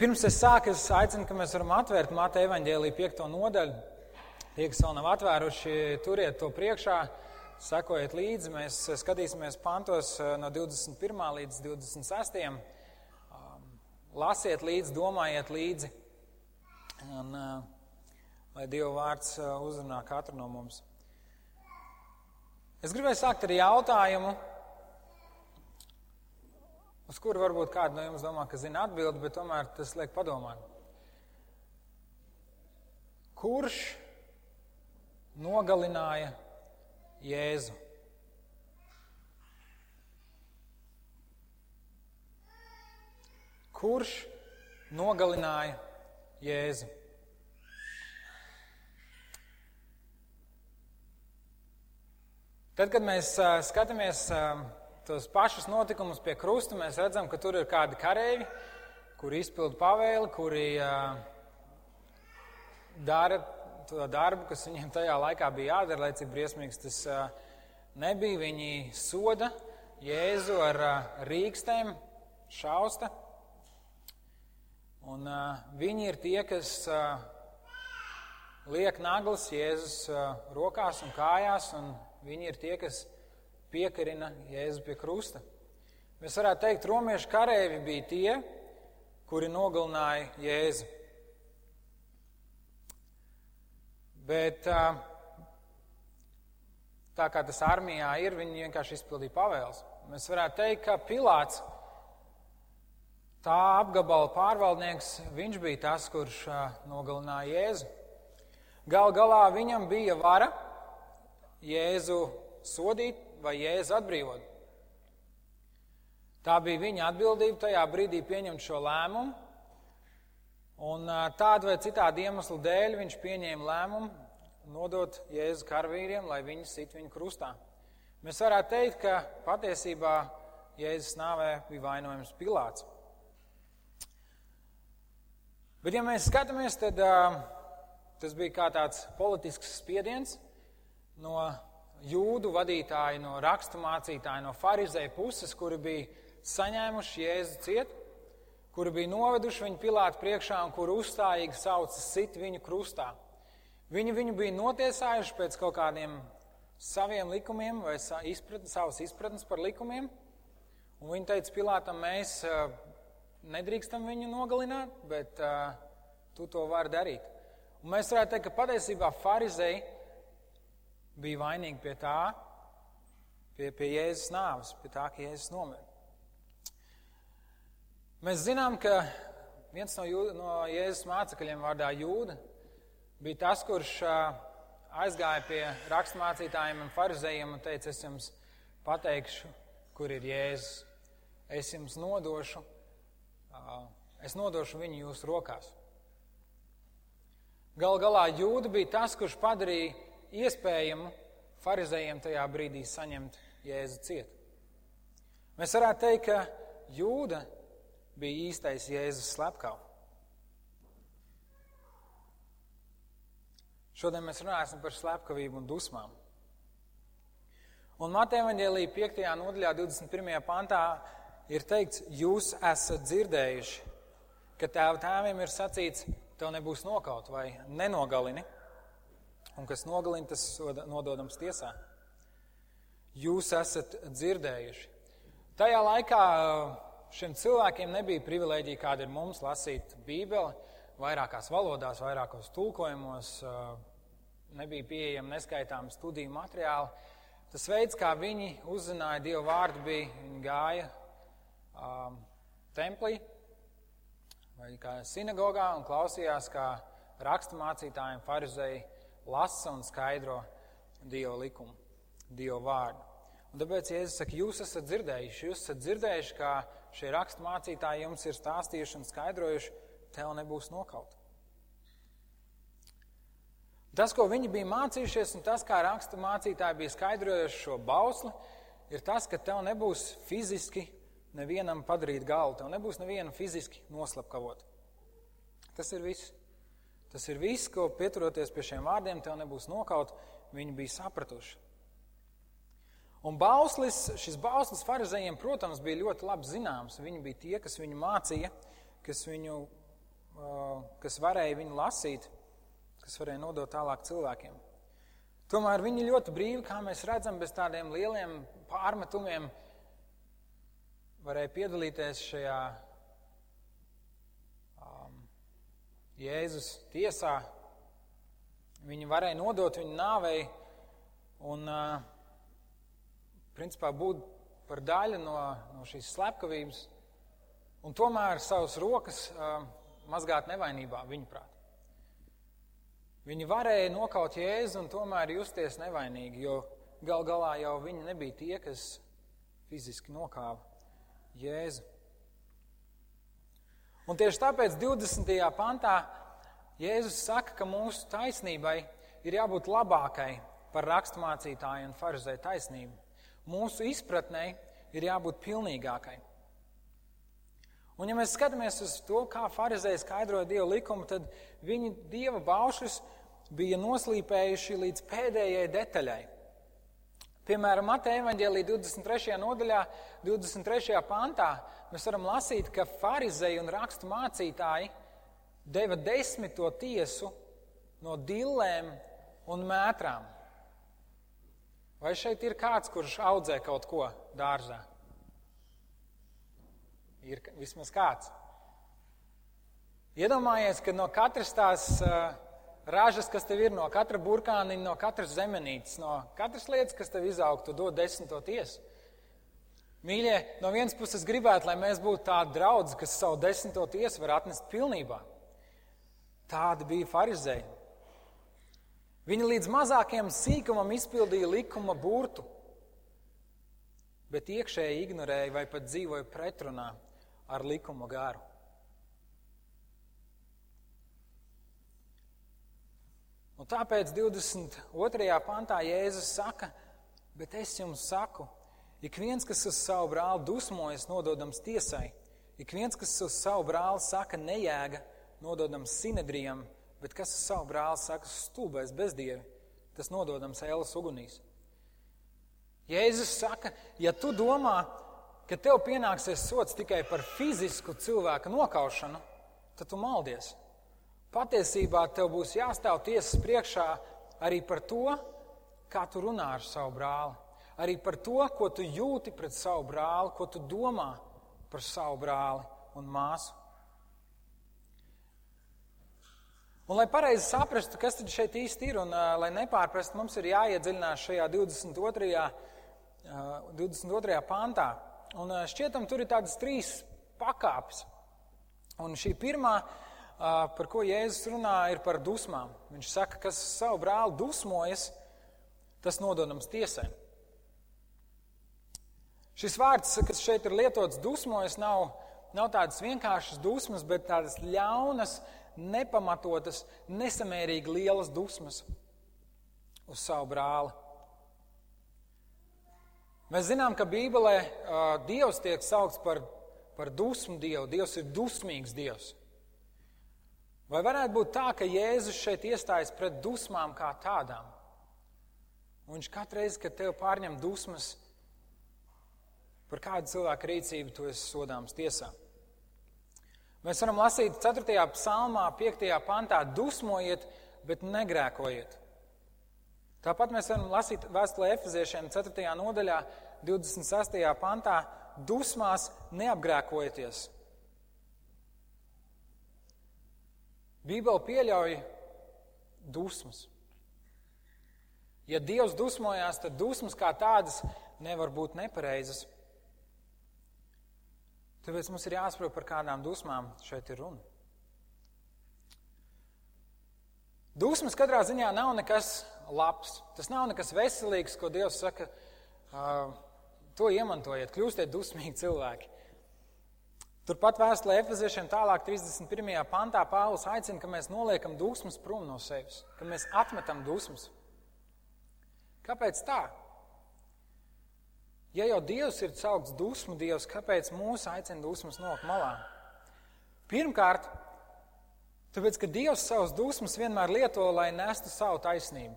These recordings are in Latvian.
Pirms es sāku, es aicinu, ka mēs varam atvērt Māte evaņģēlī piekto nodaļu. Tie, kas vēl nav atvēruši, turiet to priekšā, sekojiet līdzi. Mēs skatīsimies pantos eh, no 21. līdz 26. Um, lasiet līdzi, domājiet līdzi, un uh, lai Dieva vārds uh, uzrunā katru no mums. Es gribēju sākt ar jautājumu, uz kuru varbūt kādu no jums domā, ka zina atbildi, bet tomēr tas liek padomāt. Kurš nogalināja Jēzu? Kurš nogalināja Jēzu? Tad, kad mēs uh, skatāmies uh, tos pašus notikumus pie krusta, mēs redzam, ka tur ir kādi kareivi, kuri izpilda pavēli, kuri uh, dara to darbu, kas viņiem tajā laikā bija jādara, lai cik briesmīgs tas uh, nebija. Viņi soda Jēzu ar uh, rīkstēm, šausta. Un viņi ir tie, kas liek naglas Jēzus rokās un kājās, un viņi ir tie, kas piekarina Jēzu pie krusta. Mēs varētu teikt, romiešu kareivi bija tie, kuri nogalināja Jēzu. Bet tā kā tas armijā ir, viņi vienkārši izpildīja pavēles. Mēs varētu teikt, ka Pilārs, tā apgabala pārvaldnieks, viņš bija tas, kurš nogalināja Jēzu. Gal galā viņam bija vara Jēzu sodīt, vai Jēzu atbrīvot. Tā bija viņa atbildība tajā brīdī pieņemt šo lēmumu. Un tādu vai citādu iemeslu dēļ viņš pieņēma lēmumu nodot Jēzu karavīriem, lai viņi sit viņu krustā. Mēs varētu teikt, ka patiesībā Jēzus nāvē bija vainojams Pilārs. Bet, ja mēs skatāmies, tad uh, tas bija kā tāds politisks spiediens no jūdu vadītāji, no raksturmācītāji, no farizēju puses, kuri bija saņēmuši jēzu ciet, kuri bija noveduši viņu pilātu priekšā un kuri uzstājīgi sauca sit viņu krustā. Viņi viņu bija notiesājuši pēc kaut kādiem saviem likumiem vai izpratni, savas izpratnes par likumiem. Un viņi teica Pilātam, mēs nedrīkstam viņu nogalināt, bet uh, tu to vari darīt. Un mēs varētu teikt, ka patiesībā farizēji bija vainīgi pie tā, pie, pie Jēzus nāves, pie tā, ka Jēzus nomira. Mēs zinām, ka viens no, jūda, no Jēzus mācekļiem vārdā Jūda bija tas, kurš aizgāja pie raksturmācītājiem un farizējiem un teica, es jums pateikšu, kur ir Jēzus. Es jums nodošu, es nodošu viņu jūsu rokās. Gal galā Jūda bija tas, kurš padarīja iespējamu farizējiem tajā brīdī saņemt Jēzu ciet. Mēs varētu teikt, ka Jūda bija īstais Jēzus slepkavs. Šodien mēs runāsim par slepkavību un dusmām. Un Mateja Vangelī 5. nodaļā, 21. pantā ir teikts, jūs esat dzirdējuši, ka tēva tēviem ir sacīts, tev nebūs nokaut vai nenogalini un kas nogalina, tas nododams tiesā. Jūs esat dzirdējuši. Tajā laikā uh, šiem cilvēkiem nebija privilēģija, kāda ir mums, lasīt Bībeli vairākās valodās, vairākos tulkojumos, uh, nebija pieejama neskaitāma studiju materiāli. Tas veids, kā viņi uzzināja Dievu vārdu, bija, viņi gāja um, templī vai sinagogā un klausījās, kā raksturmācītājiem, farizēji lasa un skaidro Dieva likumu, Dieva vārdu. Un tāpēc Jēzus saka, jūs esat dzirdējuši, jūs esat dzirdējuši, kā šie rakstu mācītāji jums ir stāstījuši un skaidrojuši, tev nebūs nokaut. Tas, ko viņi bija mācījušies, un tas, kā rakstu mācītāji bija skaidrojuši šo bausli, ir tas, ka tev nebūs fiziski nevienam padarīt galvu, tev nebūs nevienu fiziski noslapkavot. Tas ir viss. Tas ir viss, ko pieturoties pie šiem vārdiem, tev nebūs nokaut, viņi bija sapratuši. Un bauslis, šis bauslis farizējiem, protams, bija ļoti labi zināms. Viņi bija tie, kas viņu mācīja, kas viņu kas varēja viņu lasīt, kas varēja nodot tālāk cilvēkiem. Tomēr viņi ļoti brīvi, kā mēs redzam, bez tādiem lieliem pārmetumiem, varēja piedalīties šajā um, Jēzus tiesā. Viņi varēja nodot viņu nāvei un, principā, būt par daļu no, no šīs slepkavības, un tomēr savas rokas mazgāt nevainībā, viņuprāt. Viņi varēja nokaut jēzu un tomēr justies nevainīgi, jo gal galā jau viņi nebija tie, kas fiziski nokāva jēzu. Un tieši tāpēc 20. pantā Jēzus saka, ka mūsu taisnībai ir jābūt labākai par raksturmācītāju un farizēju taisnību. Mūsu izpratnē ir jābūt pilnīgākai. Un, ja mēs skatāmies uz to, kā farizēji skaidroja Dieva likumu, tad viņi Dieva baušus bija noslīpējuši līdz pēdējai detaļai. Piemēram, Mateja evaņģēlī 23. nodaļā, 23. pantā mēs varam lasīt, ka farizēji un rakstu mācītāji deva desmito tiesu no dillēm un mētrām. Vai šeit ir kāds, kurš audzē kaut ko dārzā? Ir vismaz kāds. Iedomājies, ka no katras tās uh, ražas, kas tev ir, no katra burkāniņa, no katras zemenītes, no katras lietas, kas tev izaug, tu dod desmito tiesu. Mīļie, no vienas puses gribētu, lai mēs būtu tādi draugi, kas savu desmito tiesu var atnest pilnībā. Tāda bija farizēja. Viņi līdz mazākajam sīkumam izpildīja likuma burtu, bet iekšēji ignorēja vai pat dzīvoja pretrunā ar likuma garu. Un tāpēc 22. pantā Jēzus saka, bet es jums saku, ik viens, kas uz savu brāli dusmojas, nododams tiesai, ik viens, kas uz savu brāli saka nejēga, nododams sinedrijam, bet kas uz savu brāli saka stulbais bezdievi, tas nododams ēlas ugunīs. Jēzus saka, ja tu domā, ka tev pienāksies sots tikai par fizisku cilvēku nokaušanu, tad tu maldies. Patiesībā tev būs jāstāv tiesas priekšā arī par to, kā tu runā ar savu brāli, arī par to, ko tu jūti pret savu brāli, ko tu domā par savu brāli un māsu. Un, lai pareizi saprastu, kas tad šeit īsti ir, un uh, lai nepārprastu, mums ir jāiedziļinās šajā 22. Uh, 22. pantā. Un šķietam, tur ir tādas trīs pakāpes. Un šī pirmā, par ko Jēzus runā, ir par dusmām. Viņš saka, kas savu brāli dusmojas, tas nododams tiesai. Šis vārds, kas šeit ir lietots dusmojas, nav, nav tādas vienkāršas dusmas, bet tādas ļaunas, nepamatotas, nesamērīgi lielas dusmas uz savu brāli. Mēs zinām, ka Bībelē uh, Dievs tiek saukts par, par dusmu Dievu. Dievs ir dusmīgs Dievs. Vai varētu būt tā, ka Jēzus šeit iestājas pret dusmām kā tādām? Un viņš katru reizi, kad tev pārņem dusmas par kādu cilvēku rīcību, tu esi sodāms tiesā. Mēs varam lasīt 4. psalmā, 5. pantā: dusmojiet, bet negrēkojiet. Tāpat mēs varam lasīt vēstulē Efeziešiem 4. nodaļā, 26. pantā, dusmās neapgrēkojieties. Bībele pieļauj dusmas. Ja Dievs dusmojās, tad dusmas kā tādas nevar būt nepareizas. Tāpēc mums ir jāsaprot, par kādām dusmām šeit ir runa. Dusmas katrā ziņā nav nekas labs. Tas nav nekas veselīgs, ko Dievs saka, uh, to iemantojiet, kļūstiet dusmīgi cilvēki. Turpat vēstulē Efeziešiem tālāk 31. pantā Pāvils aicina, ka mēs noliekam dusmas prom no sevis, ka mēs atmetam dusmas. Kāpēc tā? Ja jau Dievs ir saukts dusmu Dievs, kāpēc mūs aicina dusmas nolikt malā? Pirmkārt, tāpēc, ka Dievs savus dusmas vienmēr lieto, lai nestu savu taisnību.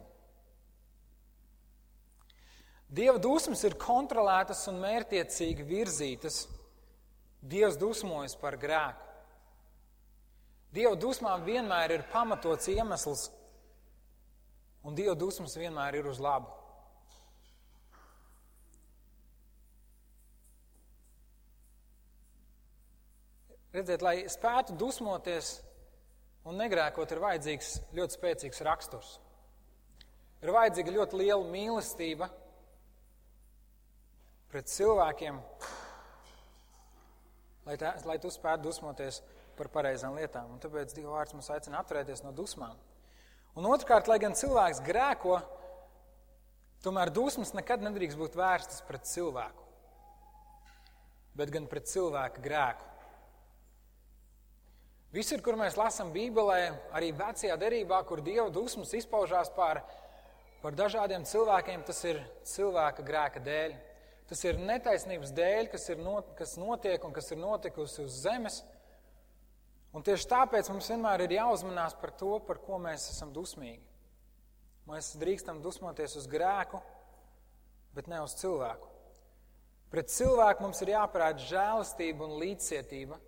Dieva dusmas ir kontrolētas un mērķiecīgi virzītas. Dievs dusmojas par grēku. Dieva dusmām vienmēr ir pamatots iemesls, un Dieva dusmas vienmēr ir uz labu. Redziet, lai spētu dusmoties un negrēkot, ir vajadzīgs ļoti spēcīgs raksturs. Ir vajadzīga ļoti liela mīlestība pret cilvēkiem, lai, tā, lai tu spētu dusmoties par pareizām lietām. Un tāpēc Dieva vārds mums aicina atturēties no dusmām. Un otrkārt, lai gan cilvēks grēko, tomēr dusmas nekad nedrīkst būt vērstas pret cilvēku, bet gan pret cilvēka grēku. Visur, kur mēs lasām Bībelē, arī vecajā derībā, kur Dieva dusmas izpaužās par, par dažādiem cilvēkiem, tas ir cilvēka grēka dēļ. Tas ir netaisnības dēļ, kas, ir not, kas notiek un kas ir notikusi uz zemes. Un tieši tāpēc mums vienmēr ir jāuzmanās par to, par ko mēs esam dusmīgi. Mēs drīkstam dusmoties uz grēku, bet ne uz cilvēku. Pret cilvēku mums ir jāparāda žēlastība un līdzcietība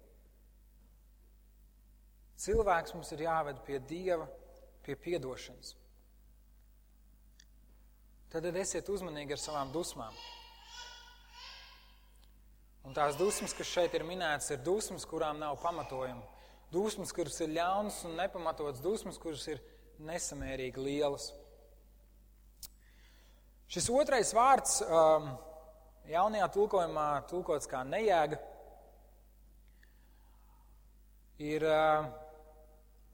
Cilvēks mums ir jāved pie Dieva, pie piedošanas. Tad esiet uzmanīgi ar savām dusmām. Un tās dusmas, kas šeit ir minētas, ir dusmas, kurām nav pamatojuma. Dusmas, kuras ir ļaunas un nepamatotas, dusmas, kuras ir nesamērīgi lielas. Šis otrais vārds um, jaunajā tulkojumā tulkots kā nejēga, ir uh,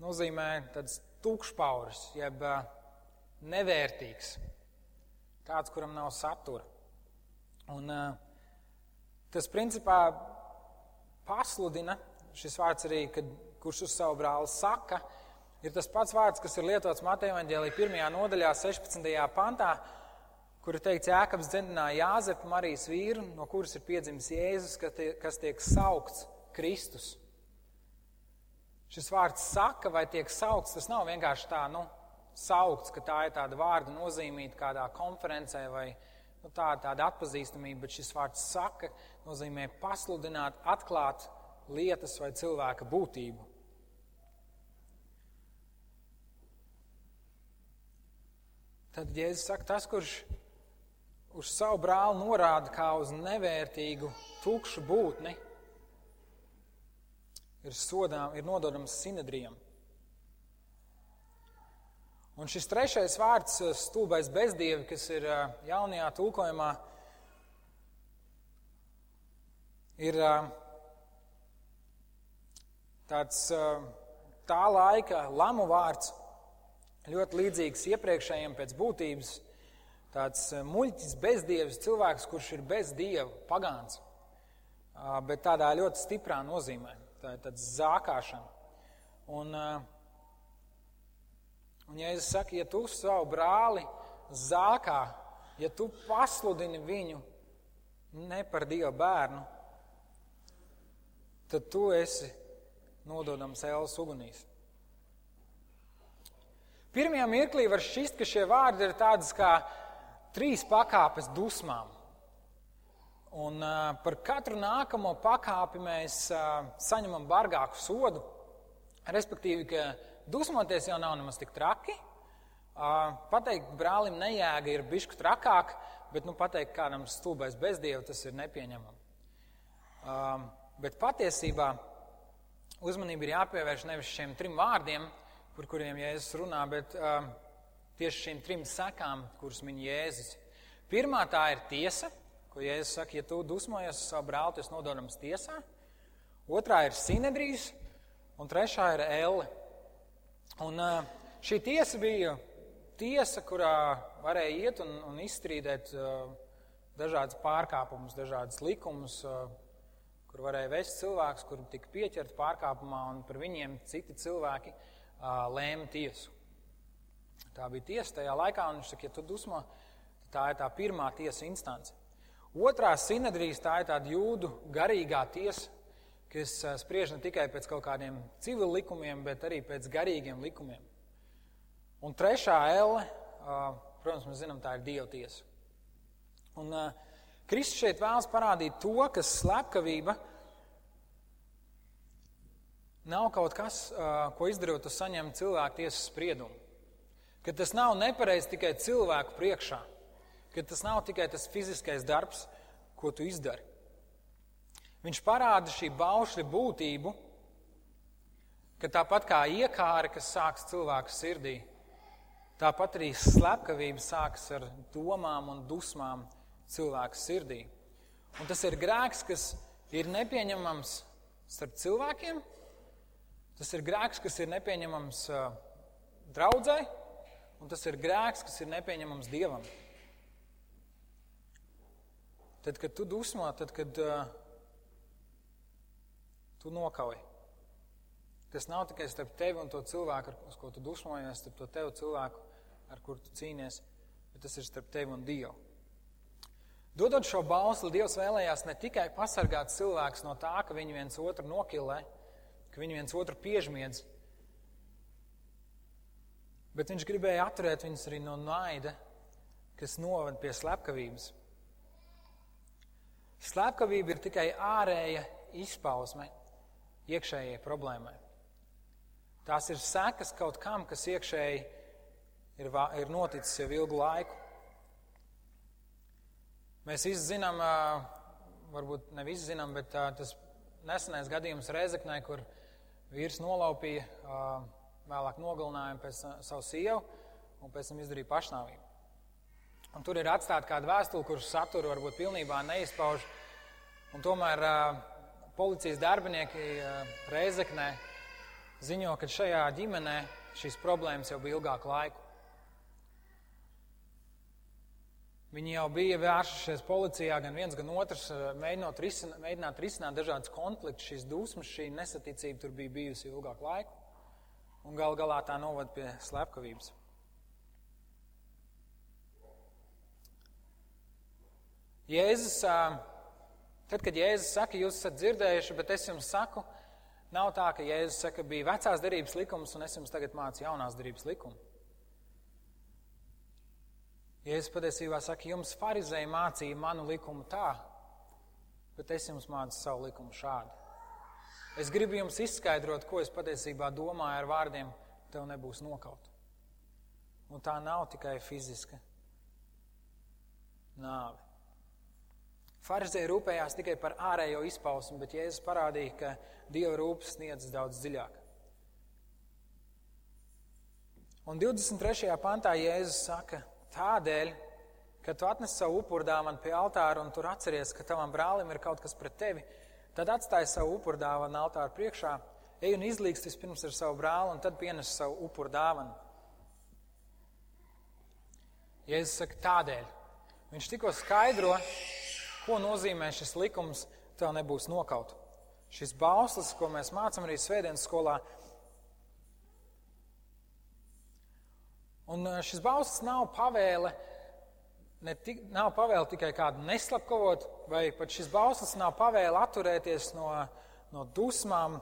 nozīmē tāds tukšpauris, jeb nevērtīgs, tāds, kuram nav satura. Un, tas principā pasludina šis vārds arī, kad, kurš uz savu brāli saka, ir tas pats vārds, kas ir lietots Mateja Vangelī 1. nodaļā, 16. pantā, kur ir teikts, Jēkabs dzemdināja Jāzepu, Marijas vīru, no kuras ir piedzimis Jēzus, kas tiek saukts Kristus. Šis vārds saka vai tiek saukts, tas nav vienkārši tā, nu, saukts, ka tā ir tāda vārda nozīmīta kādā konferencē vai nu, tā, tāda atpazīstamība, bet šis vārds saka nozīmē pasludināt, atklāt lietas vai cilvēka būtību. Tad Jēzus saka, tas, kurš uz savu brāli norāda kā uz nevērtīgu, tukšu būtni, ir sodām, ir nododams sinedrijam. Un šis trešais vārds, eh, stulbais bezdievi, kas ir eh, jaunajā tulkojumā, ir eh, tāds tā laika lamu vārds, ļoti līdzīgs iepriekšējiem pēc būtības. Tāds muļķis, bezdievis, cilvēks, kurš ir bez dieva, pagāns, bet tādā ļoti stiprā nozīmē tā ir tāds zākāšana. Un, eh, un ja es saku, ja tu savu brāli zākā, ja tu pasludini viņu ne par Dieva bērnu, tad tu esi nododams ēlas ugunīs. Pirmajā mirklī var šķist, ka šie vārdi ir tādas kā trīs pakāpes dusmām. Un uh, par katru nākamo pakāpi mēs uh, saņemam bargāku sodu. Respektīvi, ka dusmoties jau nav nemaz tik traki. Pateikt brālim nejēga ir bišku trakāk, bet nu, pateikt kādam stulbais bezdieva tas ir nepieņemami. Bet patiesībā uzmanība ir jāpievērš nevis šiem trim vārdiem, par kuriem Jēzus runā, bet tieši šīm trim sekām, kuras min Jēzus. Pirmā tā ir tiesa ko Jēzus saka, ja tu dusmojies uz savu brāli, tas nododams tiesā. Otrā ir sinedrijas, un trešā ir elle. Un šī tiesa bija tiesa, kurā varēja iet un, un izstrīdēt dažādas pārkāpumus, dažādas likumus, kur varēja vest cilvēks, kuri tika pieķerti pārkāpumā, un par viņiem citi cilvēki lēma tiesu. Tā bija tiesa tajā laikā, un viņš saka, ja tu dusmo, tā ir tā pirmā tiesa instance. Otrā sinedrijas tā ir tāda jūdu garīgā tiesa, kas spriež ne tikai pēc kaut kādiem civil likumiem, bet arī pēc garīgiem likumiem. Un trešā elle, protams, mēs zinām, tā ir Dieva tiesa. Un Kristus šeit vēlas parādīt to, ka slepkavība nav kaut kas, ko izdarot, tu saņem cilvēku tiesas spriedumu. Ka tas nav nepareizi tikai cilvēku priekšā, ka tas nav tikai tas fiziskais darbs, ko tu izdari. Viņš parāda šī baušļa būtību, ka tāpat kā iekāra, kas sākas cilvēka sirdī, tāpat arī slepkavība sākas ar domām un dusmām cilvēka sirdī. Un tas ir grēks, kas ir nepieņemams starp cilvēkiem. Tas ir grēks, kas ir nepieņemams draudzēji, un tas ir grēks, kas ir nepieņemams Dievam. Tad, kad tu dusmo, tad, kad uh, tu nokauji. Tas nav tikai starp tevi un to cilvēku, ar ko tu dusmojies, starp to tevu cilvēku, ar kuru tu cīnies, bet tas ir starp tevi un Dievu. Dodot šo balstu, Dievs vēlējās ne tikai pasargāt cilvēkus no tā, ka viņi viens otru nokilē, ka viņi viens otru piežmiedz, bet viņš gribēja atturēt viņus arī no naida, kas noved pie slepkavības. Slepkavība ir tikai ārēja izpausme iekšējai problēmai. Tās ir sekas kaut kam, kas iekšēji ir, ir noticis jau ilgu laiku. Mēs visi zinām, varbūt ne visi zinām, bet tas nesenais gadījums Rezeknē, kur vīrs nolaupīja, vēlāk nogalināja pēc savu sievu un pēc tam izdarīja pašnāvību. Un tur ir atstāta kāda vēstule, kuras saturu varbūt pilnībā neizpauž. Un tomēr policijas darbinieki Reizeknē ziņo, ka šajā ģimenē šīs problēmas jau bija ilgāku laiku. Viņi jau bija vērsušies policijā, gan viens, gan otrs, eh, mēģinot risināt, mēģināt risināt dažādas konfliktus, šīs dusmas, šī nesaticība tur bija bijusi ilgāku laiku, un gal galā tā novada pie slepkavības. Jēzus, tad, kad Jēzus saka, jūs esat dzirdējuši, bet es jums saku, nav tā, ka Jēzus saka, bija vecās derības likums, un es jums tagad mācu jaunās derības likumu. Jēzus patiesībā saka, jums farizēji mācīja manu likumu tā, bet es jums mācu savu likumu šādi. Es gribu jums izskaidrot, ko es patiesībā domāju ar vārdiem, tev nebūs nokaut. Un tā nav tikai fiziska nāve. Farizēji rūpējās tikai par ārējo izpausmu, bet Jēzus parādīja, ka Dieva rūpes sniedz daudz dziļāk. Un 23. pantā Jēzus saka, Tādēļ, kad tu atnes savu upurdāvanu pie altāra un tur atceries, ka tavam brālim ir kaut kas pret tevi, tad atstāj savu upurdāvanu altāra priekšā, ej un izlīgst vispirms ar savu brāli un tad pienes savu upurdāvanu. Jēzus saka tādēļ. Viņš tikko skaidro, ko nozīmē šis likums, tev nebūs nokaut. Šis bauslis, ko mēs mācām arī svētdienas skolā, Un šis bauslis nav pavēle, ne tik, nav pavēle tikai kādu neslapkavot, vai pat šis bauslis nav pavēle atturēties no, no dusmām.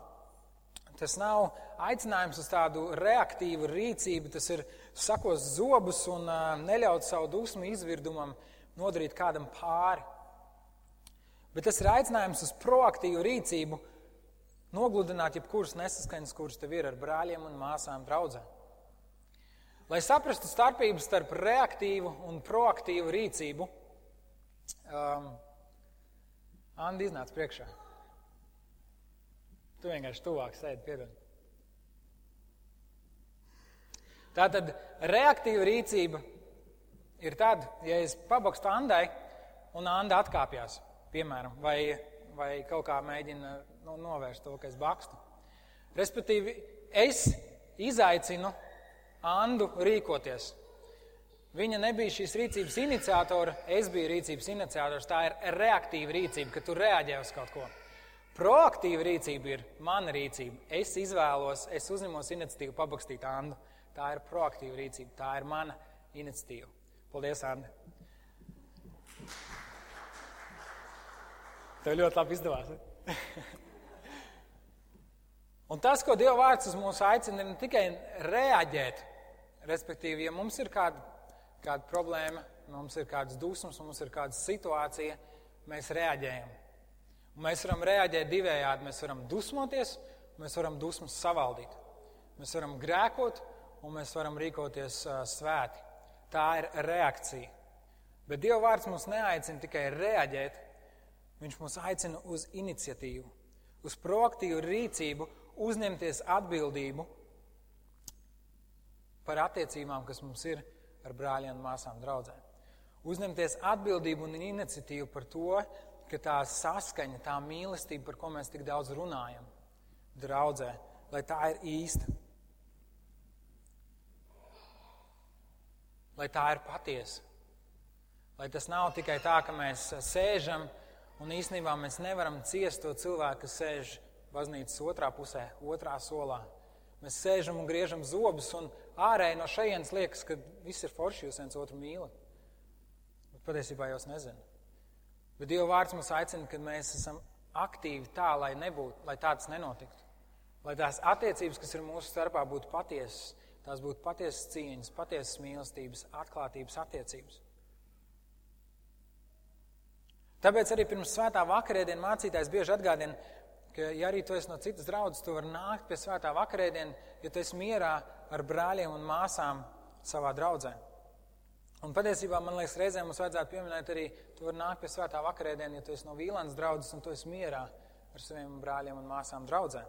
Tas nav aicinājums uz tādu reaktīvu rīcību, tas ir sakos zobus un uh, neļaut savu dusmu izvirdumam nodarīt kādam pāri. Bet tas ir aicinājums uz proaktīvu rīcību, nogludināt jebkuras nesaskaņas, kuras tev ir ar brāļiem un māsām draudzēm. Lai saprastu starpību starp reaktīvu un proaktīvu rīcību, um, Andi iznāca priekšā. Tu vienkārši tuvāk sēdi piedod. Tātad reaktīva rīcība ir tad, ja es pabakstu Andai un Anda atkāpjas, piemēram, vai, vai kaut kā mēģina nu, novērst to, ka es bakstu. Respektīvi, es izaicinu Andu rīkoties. Viņa nebija šīs rīcības iniciatora, es biju rīcības iniciators. Tā ir reaktīva rīcība, kad tu reaģē uz kaut ko. Proaktīva rīcība ir mana rīcība. Es izvēlos, es uzņemos iniciatīvu pabakstīt Andu. Tā ir proaktīva rīcība, tā ir mana iniciatīva. Paldies, Andi! Tev ļoti labi izdevās. Un tas, ko Dieva vārds uz mums aicina, ir ne tikai reaģēt, respektīvi, ja mums ir kāda, kāda problēma, mums ir kādas dusmas, mums ir kāda situācija, mēs reaģējam. Un mēs varam reaģēt divējādi. Mēs varam dusmoties mēs varam dusmas savaldīt. Mēs varam grēkot, un mēs varam rīkoties uh, svēti. Tā ir reakcija. Bet Dieva vārds mums neaicina tikai reaģēt, Viņš mūs aicina uz iniciatīvu, uz proaktīvu rīcību, uzņemties atbildību par attiecībām, kas mums ir ar brāļiem māsām draudzē. Uzņemties atbildību un iniciatīvu par to, ka tā saskaņa, tā mīlestība, par ko mēs tik daudz runājam, draudzē, lai tā ir īsta. Lai tā ir patiesa. Lai tas nav tikai tā, ka mēs sēžam un īstenībā mēs nevaram ciest to cilvēku, kas sēž baznīcas otrā pusē, otrā solā. Mēs sēžam un griežam zobus, un ārēji no šejienes liekas, ka viss ir forši, jūs viens otru mīlat. Bet patiesībā jūs nezināt. Bet Dieva vārds mums aicina, ka mēs esam aktīvi tā, lai nebūtu, lai tāds nenotiktu. Lai tās attiecības, kas ir mūsu starpā, būtu patiesas, tās būtu patiesas cieņas, patiesas mīlestības, atklātības attiecības. Tāpēc arī pirms svētā vakarēdiena mācītājs bieži atgādina, ka, ja arī tu esi no citas draudzes, tu vari nākt pie svētā vakarēdiena, ja tu esi mierā ar brāļiem un māsām savā draudzē. Un patiesībā, man liekas, reizēm mums vajadzētu pieminēt arī, tu vari nākt pie svētā vakarēdiena, ja tu esi no Vīlāns draudzes un tu esi mierā ar saviem brāļiem un māsām draudzē.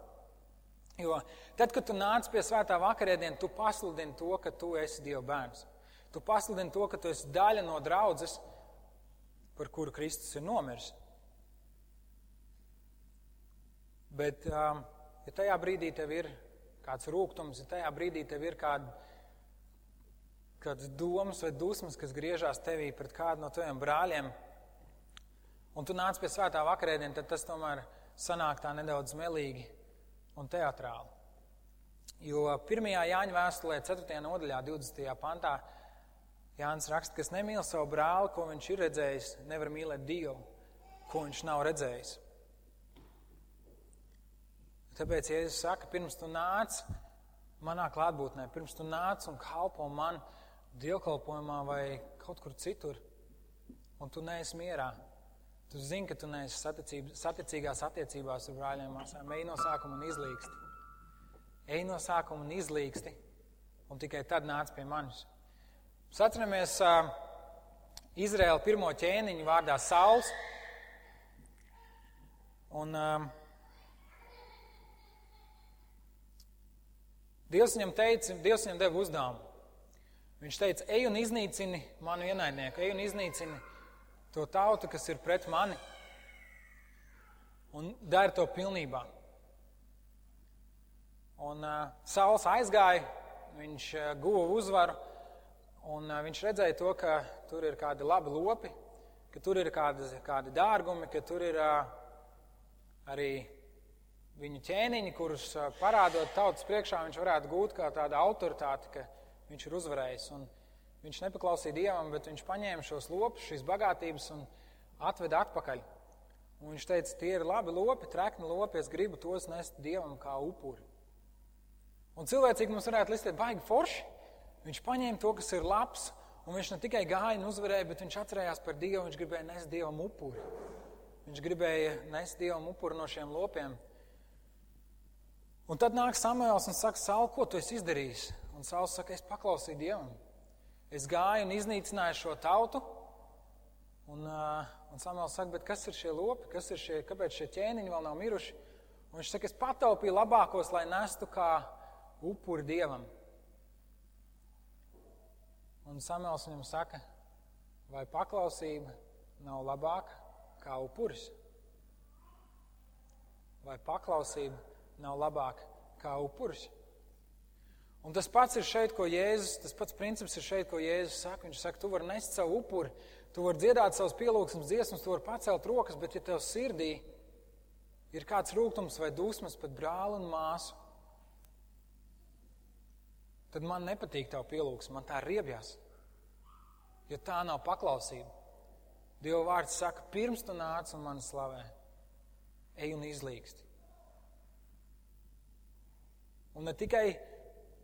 Jo tad, kad tu nāc pie svētā vakarēdiena, tu pasludini to, ka tu esi Dieva bērns. Tu pasludini to, ka tu esi daļa no draudzes, par kuru Kristus ir nomiris. Bet, um, ja tajā brīdī tev ir kāds rūkums, ja tajā brīdī tev ir kāda, kādas domas vai dusmas, kas griežās tevī pret kādu no taviem brāļiem, un tu nāc pie svētā vakarēdiena, tad tas tomēr sanāk tā nedaudz melīgi un teatrāli. Jo 1. Jāņa vēstulē, 4. nodaļā, 20. pantā, Jānis raksta, kas nemīl savu brāli, ko viņš ir redzējis, nevar mīlēt Dievu, ko viņš nav redzējis. Tāpēc, Jēzus saka, pirms tu nāc manā klātbūtnē, pirms tu nāc un kalpo man dievkalpojumā vai kaut kur citur, un tu neesi mierā, tu zini, ka tu neesi saticīgās attiecībās ar brāļiem māsām, ej no sākuma un izlīgsti. Ej no sākuma un izlīgsti, un tikai tad nāc pie manis. Mēs atceramies uh, Izraēla pirmo ķēniņu vārdā Sauls. Un, uh, Dievs viņam teica, Dievs viņam deva uzdevumu. Viņš teica, ej un iznīcini manu ienaidnieku, ej un iznīcini to tautu, kas ir pret mani, un dari to pilnībā. Un uh, Sauls aizgāja, viņš uh, guva uzvaru, Un viņš redzēja to, ka tur ir kādi labi lopi, ka tur ir kādi, kādi dārgumi, ka tur ir arī viņu ķēniņi, kurus parādot tautas priekšā, viņš varētu gūt kā tādu autoritāti, ka viņš ir uzvarējis. Un viņš nepaklausīja Dievam, bet viņš paņēma šos lopus, šīs bagātības un atveda atpakaļ. Un viņš teica, tie ir labi lopi, trekni lopi, es gribu tos nest Dievam kā upuri. Un cilvēcīgi mums varētu listēt baigi forši. Viņš paņēma to, kas ir labs, un viņš ne tikai gāja un uzvarēja, bet viņš atcerējās par Dievu. Viņš gribēja nest Dievam upuri. Viņš gribēja nest Dievam upuri no šiem lopiem. Un tad nāk Samuēls un saka, Saul, ko tu esi izdarījis? Un Sauls saka, es paklausīju Dievam. Es gāju un iznīcināju šo tautu. Un, uh, un Samuēls saka, bet kas ir šie lopi, kas ir šie, kāpēc šie ķēniņi vēl nav miruši? Un viņš saka, es pataupīju labākos, lai nestu kā upuri Dievam. Un Samuēls viņam saka, vai paklausība nav labāka kā upuris? Vai paklausība nav labāka kā upuris? Un tas pats ir šeit, ko Jēzus, tas pats princips ir šeit, ko Jēzus saka. Viņš saka, tu vari nest savu upuri, tu vari dziedāt savus pielūgsmes dziesmas, tu vari pacelt rokas, bet ja tev sirdī ir kāds rūkums vai dusmas pret brāli un māsu, tad man nepatīk tā pielūgsme, man tā riebjās. Jo tā nav paklausība. Dieva vārds saka, pirms tu nāc un mani slavē, ej un izlīgsti. Un ne tikai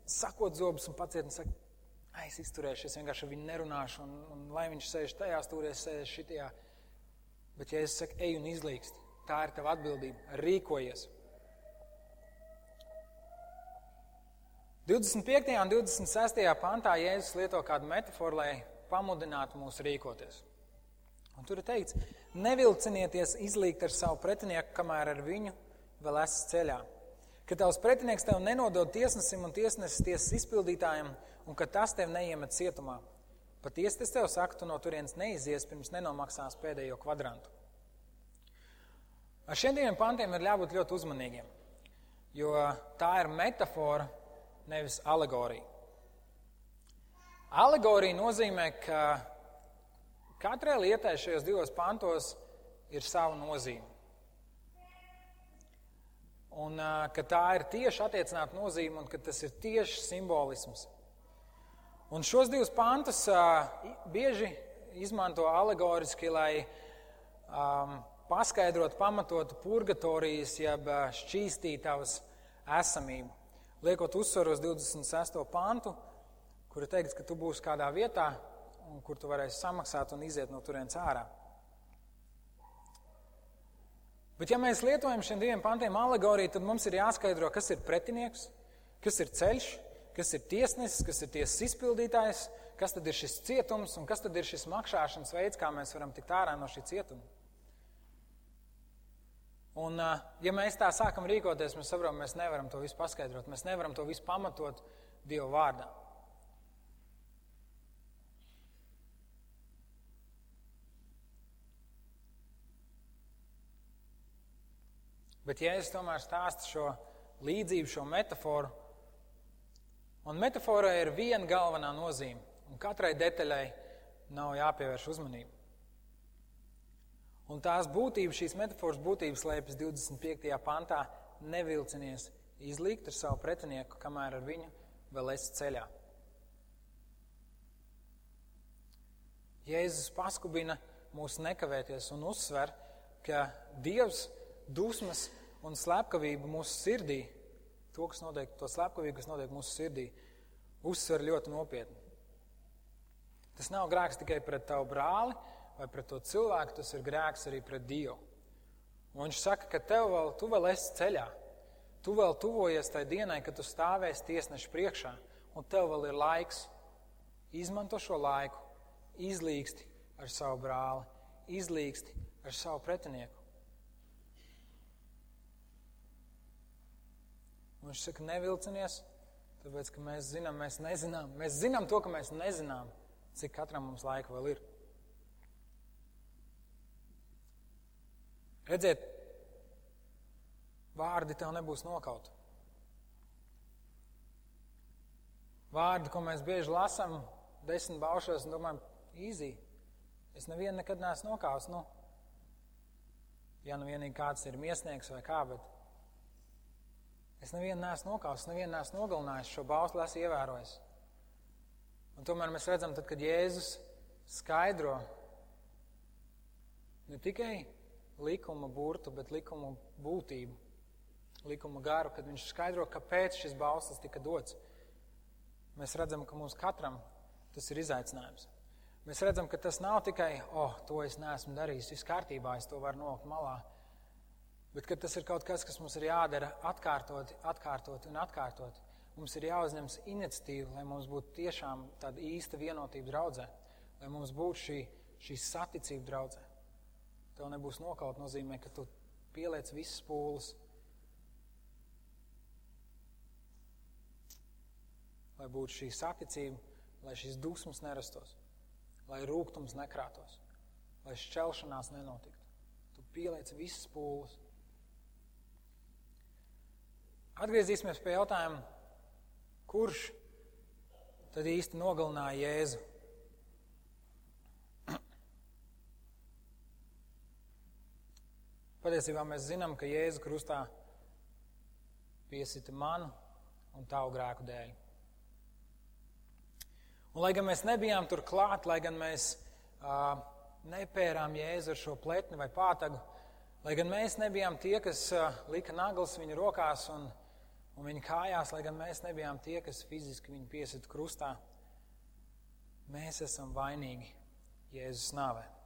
sakot zobus un paciet un saka, es izturēšu, es vienkārši viņu nerunāšu, un, un lai viņš sēž tajā stūrē, es sēžu šitajā. Bet, ja es saku, ej un izlīgsti, tā ir tava atbildība, rīkojies. 25. un 26. pantā Jēzus lieto kādu metaforu, lai pamudinātu mūs rīkoties. Un tur ir teikts, nevilcinieties izlīgt ar savu pretinieku, kamēr ar viņu vēl esat ceļā. Ka tavs pretinieks tev nenodod tiesnesim un tiesnesis tiesas izpildītājiem, un ka tas tev neiemet cietumā. Patiesi es tev saku, tu no turienes neizies, pirms nenomaksās pēdējo kvadrantu. Ar šiem diviem pantiem ir jābūt ļoti uzmanīgiem, jo tā ir metāfora, nevis alegorija. Alegorija nozīmē, ka Katrai lietai šajos divos pantos ir sava nozīme. Un ka tā ir tieši attiecināta nozīme un ka tas ir tieši simbolisms. Un šos divus pantus bieži izmanto alegoriski, lai um, paskaidrotu, pamatotu purgatorijas, jeb šķīstītavas esamību. Liekot uzsvaru uz 26. pantu, kur ir teikts, ka tu būsi kādā vietā, un kur tu varēsi samaksāt un iziet no turienes ārā. Bet, ja mēs lietojam šiem diviem pantiem alegoriju, tad mums ir jāskaidro, kas ir pretinieks, kas ir ceļš, kas ir tiesnesis, kas ir tiesas izpildītājs, kas tad ir šis cietums un kas tad ir šis maksāšanas veids, kā mēs varam tikt ārā no šī cietuma. Un, ja mēs tā sākam rīkoties, mēs saprotam, mēs nevaram to visu paskaidrot, mēs nevaram to visu pamatot Dieva vārdā. Bet Jēzus tomēr stāsta šo līdzību, šo metaforu. Un metaforai ir viena galvenā nozīme, un katrai detaļai nav jāpievērš uzmanība. Un tās būtības, šīs metafors būtības slēpjas 25. pantā - nevilcinies izlīgt ar savu pretinieku, kamēr ar viņu vēl esi ceļā. Jēzus paskubina mūs nekavēties un uzsver, ka Dievs dusmas un slepkavību mūsu sirdī, to, kas notiek, to slepkavību, kas notiek mūsu sirdī, uzsver ļoti nopietni. Tas nav grēks tikai pret tavu brāli vai pret to cilvēku, tas ir grēks arī pret Dievu. Un viņš saka, ka tev vēl, tu vēl esi ceļā. Tu vēl tuvojies tai dienai, kad tu stāvēsi tiesneša priekšā, un tev vēl ir laiks. Izmanto šo laiku, izlīgsti ar savu brāli, izlīgsti ar savu pretinieku. Un viņš saka, nevilcinies, tāpēc, ka mēs zinām, mēs nezinām. Mēs zinām to, ka mēs nezinām, cik katram mums laika vēl ir. Redziet, vārdi tev nebūs nokauti. Vārdi, ko mēs bieži lasām, desmit baušos un domājam, īzī. Es nevienu nekad neesmu nokauts. Nu, ja nu vienīgi kāds ir miesnieks vai kā, bet Es nevienu neesmu nokausis, nevienu neesmu nogalinājis, šo bauslu esmu ievērojis. Un tomēr mēs redzam, tad, kad Jēzus skaidro ne tikai likuma burtu, bet likuma būtību, likuma garu, kad viņš skaidro, kāpēc šis bauslis tika dots. Mēs redzam, ka mums katram tas ir izaicinājums. Mēs redzam, ka tas nav tikai, oh, to es neesmu darījis, viss kārtībā, es to varu nolikt malā. Bet tas ir kaut kas, kas mums ir jādara atkārtot, atkārtot un atkārtot. Mums ir jāuzņemas iniciatīva, lai mums būtu tiešām tāda īsta vienotība draudzē, lai mums būtu šī, šī saticība draudzē. Tev nebūs nokaut, nozīmē, ka tu pieliec visas pūles. Lai būtu šī saticība, lai šīs dusmas nerastos, lai rūkums nekrātos, lai šķelšanās nenotiktu. Tu pieliec visas pūles. Atgriezīsimies pie jautājuma, kurš tad īsti nogalināja Jēzu? Patiesībā mēs zinām, ka Jēzus krustā piesita manu un tavu grēku dēļ. Un, lai gan mēs nebijām tur klāt, lai gan mēs uh, nepērām Jēzu ar šo pletni vai pātagu, lai gan mēs nebijām tie, kas uh, lika naglas viņa rokās un un viņa kājās, lai gan mēs nebijām tie, kas fiziski viņu piesita krustā, mēs esam vainīgi Jēzus nāvē.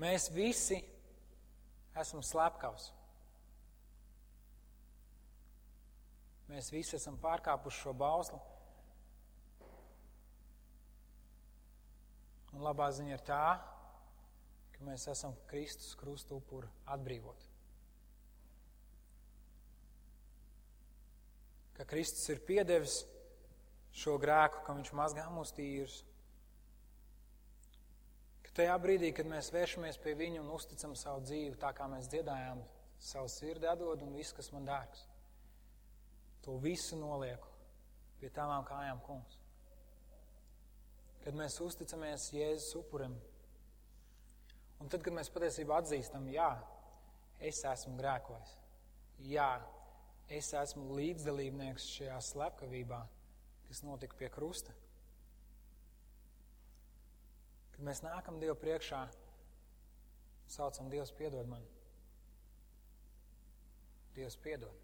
Mēs visi esam slepkavs. Mēs visi esam pārkāpuši šo bauslu. Un labā ziņa ir tā, ka mēs esam Kristus krustu upuru atbrīvot. Ka Kristus ir piedevis šo grēku, ka viņš mazgā mūs tīrus. Tajā brīdī, kad mēs vēršamies pie viņa un uzticam savu dzīvi, tā kā mēs dziedājām, savu sirdi atdod un viss, kas man dārgs. To visu nolieku pie tavām kājām, kungs. Kad mēs uzticamies Jēzus upurim, un tad, kad mēs patiesībā atzīstam, jā, es esmu grēkojis, jā, es esmu līdzdalībnieks šajā slepkavībā, kas notika pie krusta. Kad mēs nākam Dievu priekšā, saucam Dievs piedod man. Dievs piedod.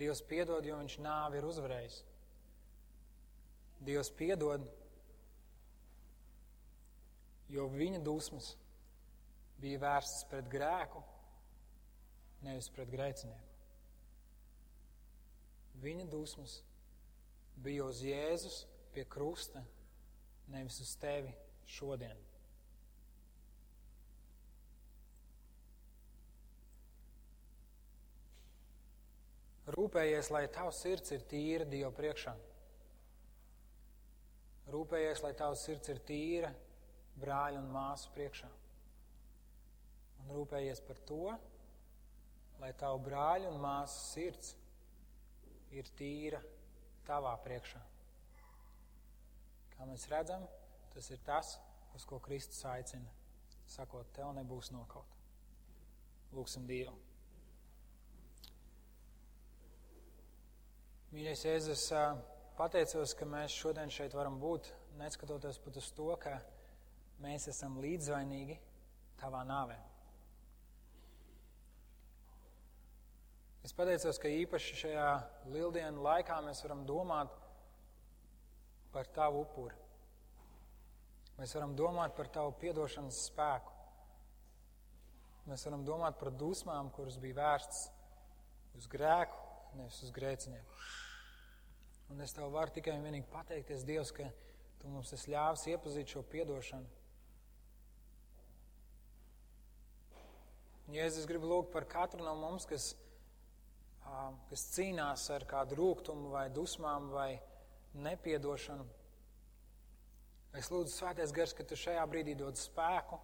Dievs piedod, jo viņš nāvi ir uzvarējis. Dievs piedod, jo viņa dusmas bija vērstas pret grēku, nevis pret grēcinieku. Viņa dusmas bija uz Jēzus pie krusta, nevis uz tevi šodien. Rūpējies, lai tavs sirds ir tīra Dieva priekšā. Rūpējies, lai tavs sirds ir tīra brāļa un māsu priekšā. Un rūpējies par to, lai tavu brāļu un māsu sirds ir tīra tavā priekšā. Kā mēs redzam, tas ir tas, uz ko Kristus aicina, sakot, tev nebūs nokaut. Lūksim Dievu! Mīļais Jēzus, pateicos, ka mēs šodien šeit varam būt, neskatoties pat uz to, ka mēs esam līdzvainīgi tavā nāvē. Es pateicos, ka īpaši šajā lieldienu laikā mēs varam domāt par tavu upuri. Mēs varam domāt par tavu piedošanas spēku. Mēs varam domāt par dusmām, kuras bija vērstas uz grēku, nevis uz grēcinieku. Un es tev varu tikai un vienīgi pateikties, Dievs, ka tu mums esi ļāvis iepazīt šo piedošanu. Jēzus, es gribu lūgt par katru no mums, kas, kas cīnās ar kādu rūkumu vai dusmām vai nepiedošanu. Es lūdzu, Svētais Gars, ka tu šajā brīdī dod spēku,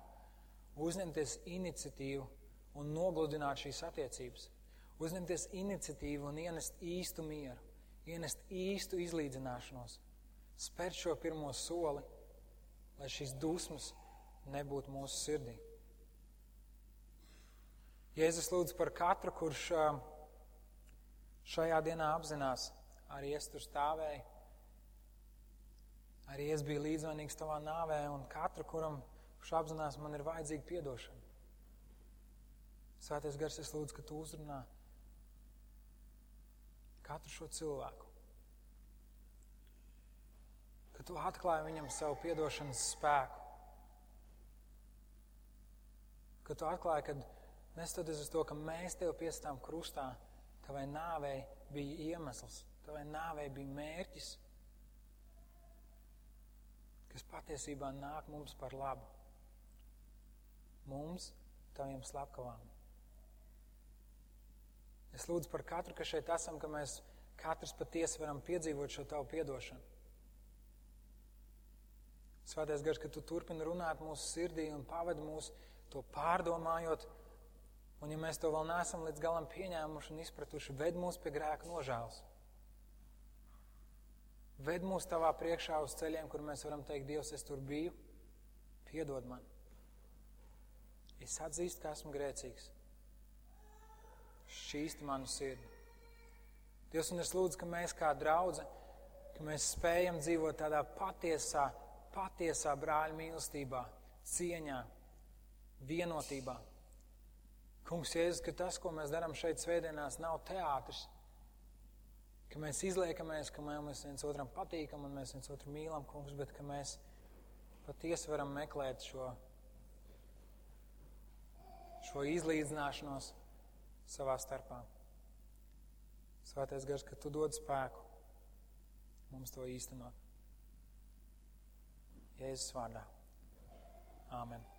uzņemties iniciatīvu un nogludināt šīs attiecības uzņemties iniciatīvu un ienest īstu mieru, ienest īstu izlīdzināšanos, spērt šo pirmo soli, lai šīs dusmas nebūtu mūsu sirdī. Jēzus lūdz par katru, kurš šajā dienā apzinās, arī es tur stāvēju, arī es biju līdzvainīgs tavā nāvē, un katru, kuram kurš apzinās, man ir vajadzīga piedošana. Svētais gars, es lūdzu, ka tu uzrunā katru šo cilvēku. Ka tu atklāji viņam savu piedošanas spēku. Ka tu atklāji, ka neskatoties uz to, ka mēs tevi piestām krustā, tavai nāvei bija iemesls, tavai nāvei bija mērķis, kas patiesībā nāk mums par labu. Mums, taviem slepkavām. Es lūdzu par katru, kas šeit esam, ka mēs katrs patiesi varam piedzīvot šo tavu piedošanu. Svētais gars, ka tu turpini runāt mūsu sirdī un pavadi mūs to pārdomājot, un ja mēs to vēl neesam līdz galam pieņēmuši un izpratuši, ved mūs pie grēka nožēlas. Ved mūs tavā priekšā uz ceļiem, kur mēs varam teikt, Dievs, es tur biju, piedod man. Es atzīstu, ka esmu grēcīgs šķīsti manu sirdi. Dievs, un es lūdzu, ka mēs kā draudze, ka mēs spējam dzīvot tādā patiesā, patiesā brāļa mīlestībā, cieņā, vienotībā. Kungs, Jēzus, ka tas, ko mēs darām šeit svētdienās, nav teātris, ka mēs izliekamies, ka mēs viens otram patīkam un mēs viens otru mīlam, kungs, bet ka mēs patiesi varam meklēt šo, šo izlīdzināšanos savā starpā. Svētais gars, ka tu dod spēku mums to īstenot. Jēzus vārdā. Āmen.